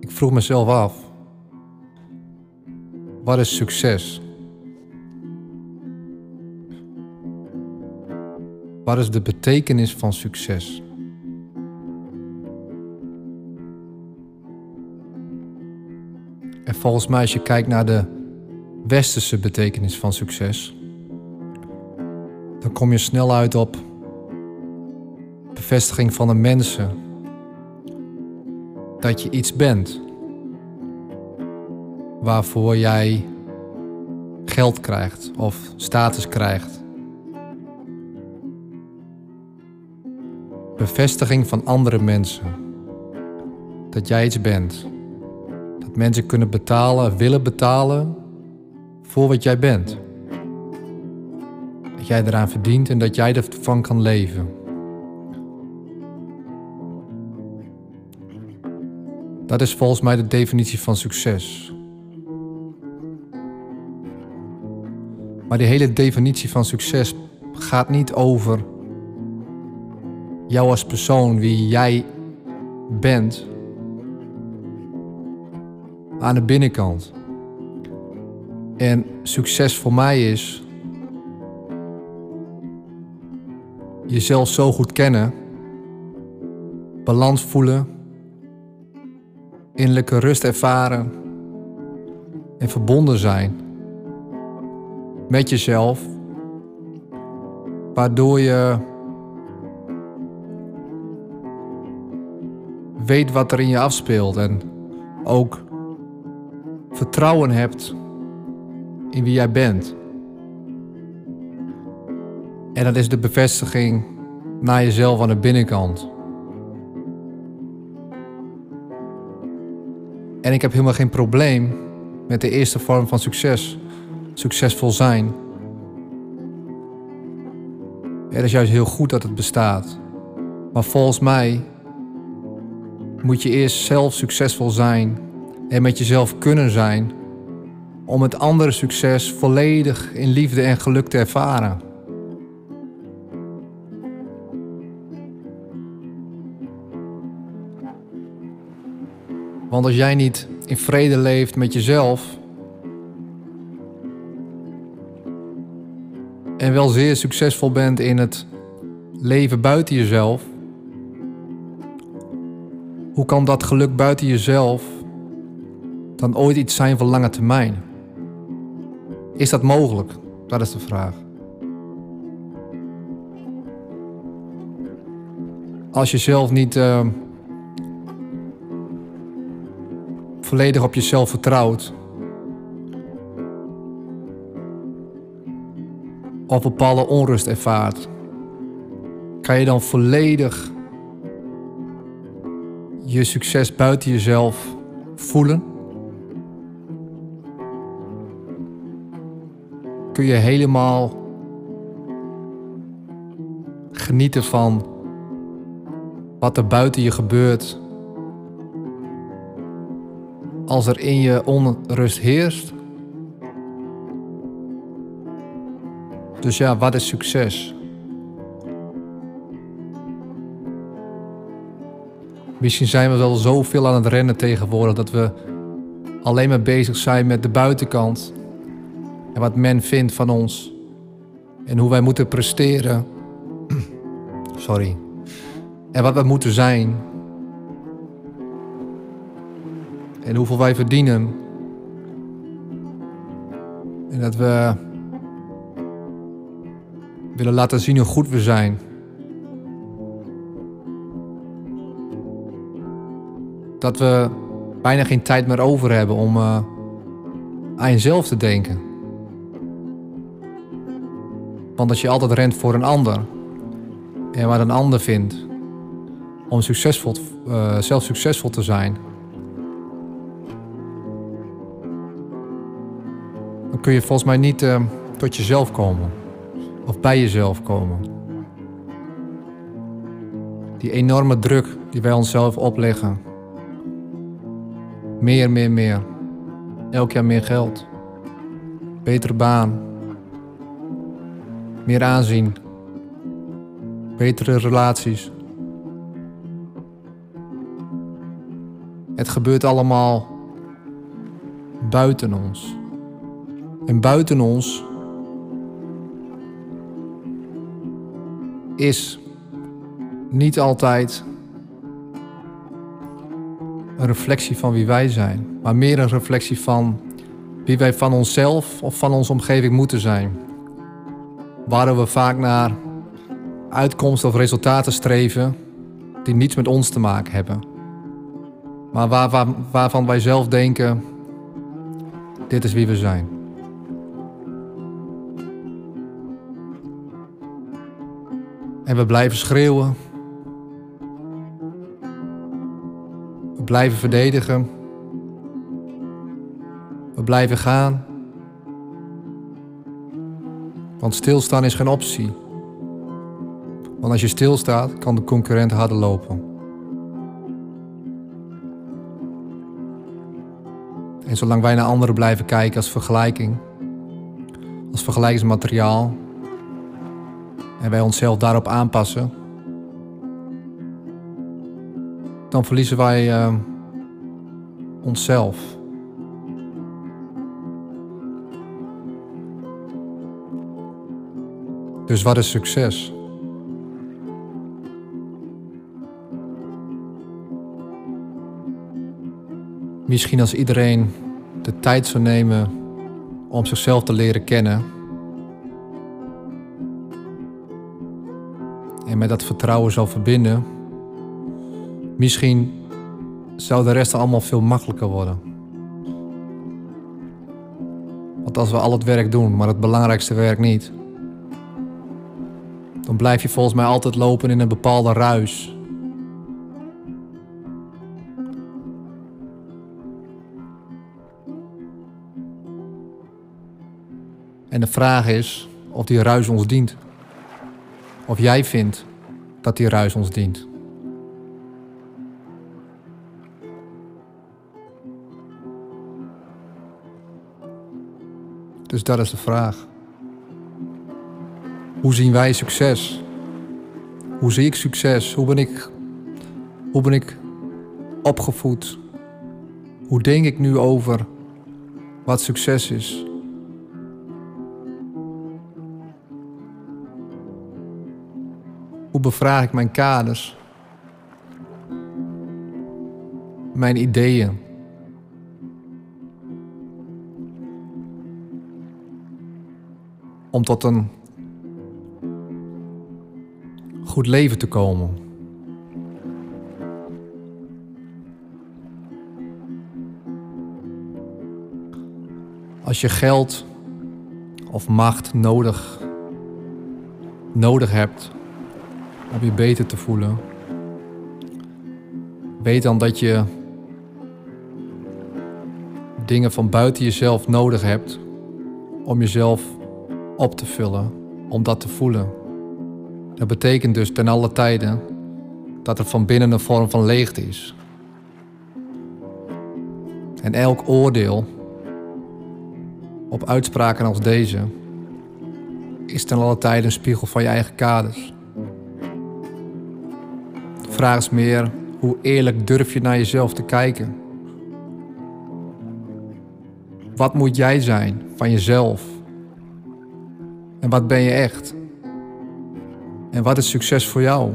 Ik vroeg mezelf af. Wat is succes? Wat is de betekenis van succes? En volgens mij, als je kijkt naar de westerse betekenis van succes, dan kom je snel uit op bevestiging van de mensen dat je iets bent waarvoor jij geld krijgt of status krijgt. Bevestiging van andere mensen dat jij iets bent. Dat mensen kunnen betalen, willen betalen voor wat jij bent. Dat jij eraan verdient en dat jij ervan kan leven. Dat is volgens mij de definitie van succes. Maar die hele definitie van succes gaat niet over jou als persoon, wie jij bent, aan de binnenkant. En succes voor mij is jezelf zo goed kennen, balans voelen, innerlijke rust ervaren en verbonden zijn met jezelf, waardoor je weet wat er in je afspeelt en ook vertrouwen hebt in wie jij bent. En dat is de bevestiging naar jezelf aan de binnenkant. En ik heb helemaal geen probleem met de eerste vorm van succes. Succesvol zijn. Het is juist heel goed dat het bestaat. Maar volgens mij moet je eerst zelf succesvol zijn en met jezelf kunnen zijn om het andere succes volledig in liefde en geluk te ervaren. Want als jij niet in vrede leeft met jezelf en wel zeer succesvol bent in het leven buiten jezelf, hoe kan dat geluk buiten jezelf dan ooit iets zijn van lange termijn? Is dat mogelijk? Dat is de vraag. Als je zelf niet uh, volledig op jezelf vertrouwt. Of bepaalde onrust ervaart. Kan je dan volledig je succes buiten jezelf voelen? Kun je helemaal genieten van wat er buiten je gebeurt als er in je onrust heerst? Dus ja, wat is succes? Misschien zijn we wel zoveel aan het rennen tegenwoordig dat we alleen maar bezig zijn met de buitenkant en wat men vindt van ons en hoe wij moeten presteren. Sorry. En wat we moeten zijn. En hoeveel wij verdienen. En dat we willen laten zien hoe goed we zijn. Dat we bijna geen tijd meer over hebben om uh, aan jezelf te denken. Want als je altijd rent voor een ander en wat een ander vindt om succesvol, uh, zelf succesvol te zijn, dan kun je volgens mij niet uh, tot jezelf komen of bij jezelf komen. Die enorme druk die wij onszelf opleggen. Meer, meer, meer. Elk jaar meer geld. Betere baan. Meer aanzien. Betere relaties. Het gebeurt allemaal buiten ons. En buiten ons is niet altijd een reflectie van wie wij zijn, maar meer een reflectie van wie wij van onszelf of van onze omgeving moeten zijn. Waar we vaak naar uitkomsten of resultaten streven die niets met ons te maken hebben. Maar waar, waar, waarvan wij zelf denken, dit is wie we zijn. En we blijven schreeuwen. We blijven verdedigen. We blijven gaan. Want stilstaan is geen optie. Want als je stilstaat, kan de concurrent harder lopen. En zolang wij naar anderen blijven kijken als vergelijking, als vergelijkingsmateriaal, en wij onszelf daarop aanpassen, dan verliezen wij uh, onszelf. Dus wat is succes? Misschien als iedereen de tijd zou nemen om zichzelf te leren kennen. Met dat vertrouwen zou verbinden. Misschien zou de rest allemaal veel makkelijker worden. Want als we al het werk doen, maar het belangrijkste werk niet, dan blijf je volgens mij altijd lopen in een bepaalde ruis. En de vraag is of die ruis ons dient. Of jij vindt dat die ruis ons dient. Dus dat is de vraag. Hoe zien wij succes? Hoe zie ik succes? Hoe ben ik, hoe ben ik opgevoed? Hoe denk ik nu over wat succes is? Hoe bevraag ik mijn kaders? Mijn ideeën? Om tot een goed leven te komen. Als je geld of macht nodig, nodig hebt om je beter te voelen, weet dan dat je dingen van buiten jezelf nodig hebt om jezelf op te vullen, om dat te voelen. Dat betekent dus ten alle tijden dat er van binnen een vorm van leegte is. En elk oordeel op uitspraken als deze is ten alle tijden een spiegel van je eigen kaders. Vraag is meer, hoe eerlijk durf je naar jezelf te kijken? Wat moet jij zijn van jezelf? En wat ben je echt? En wat is succes voor jou?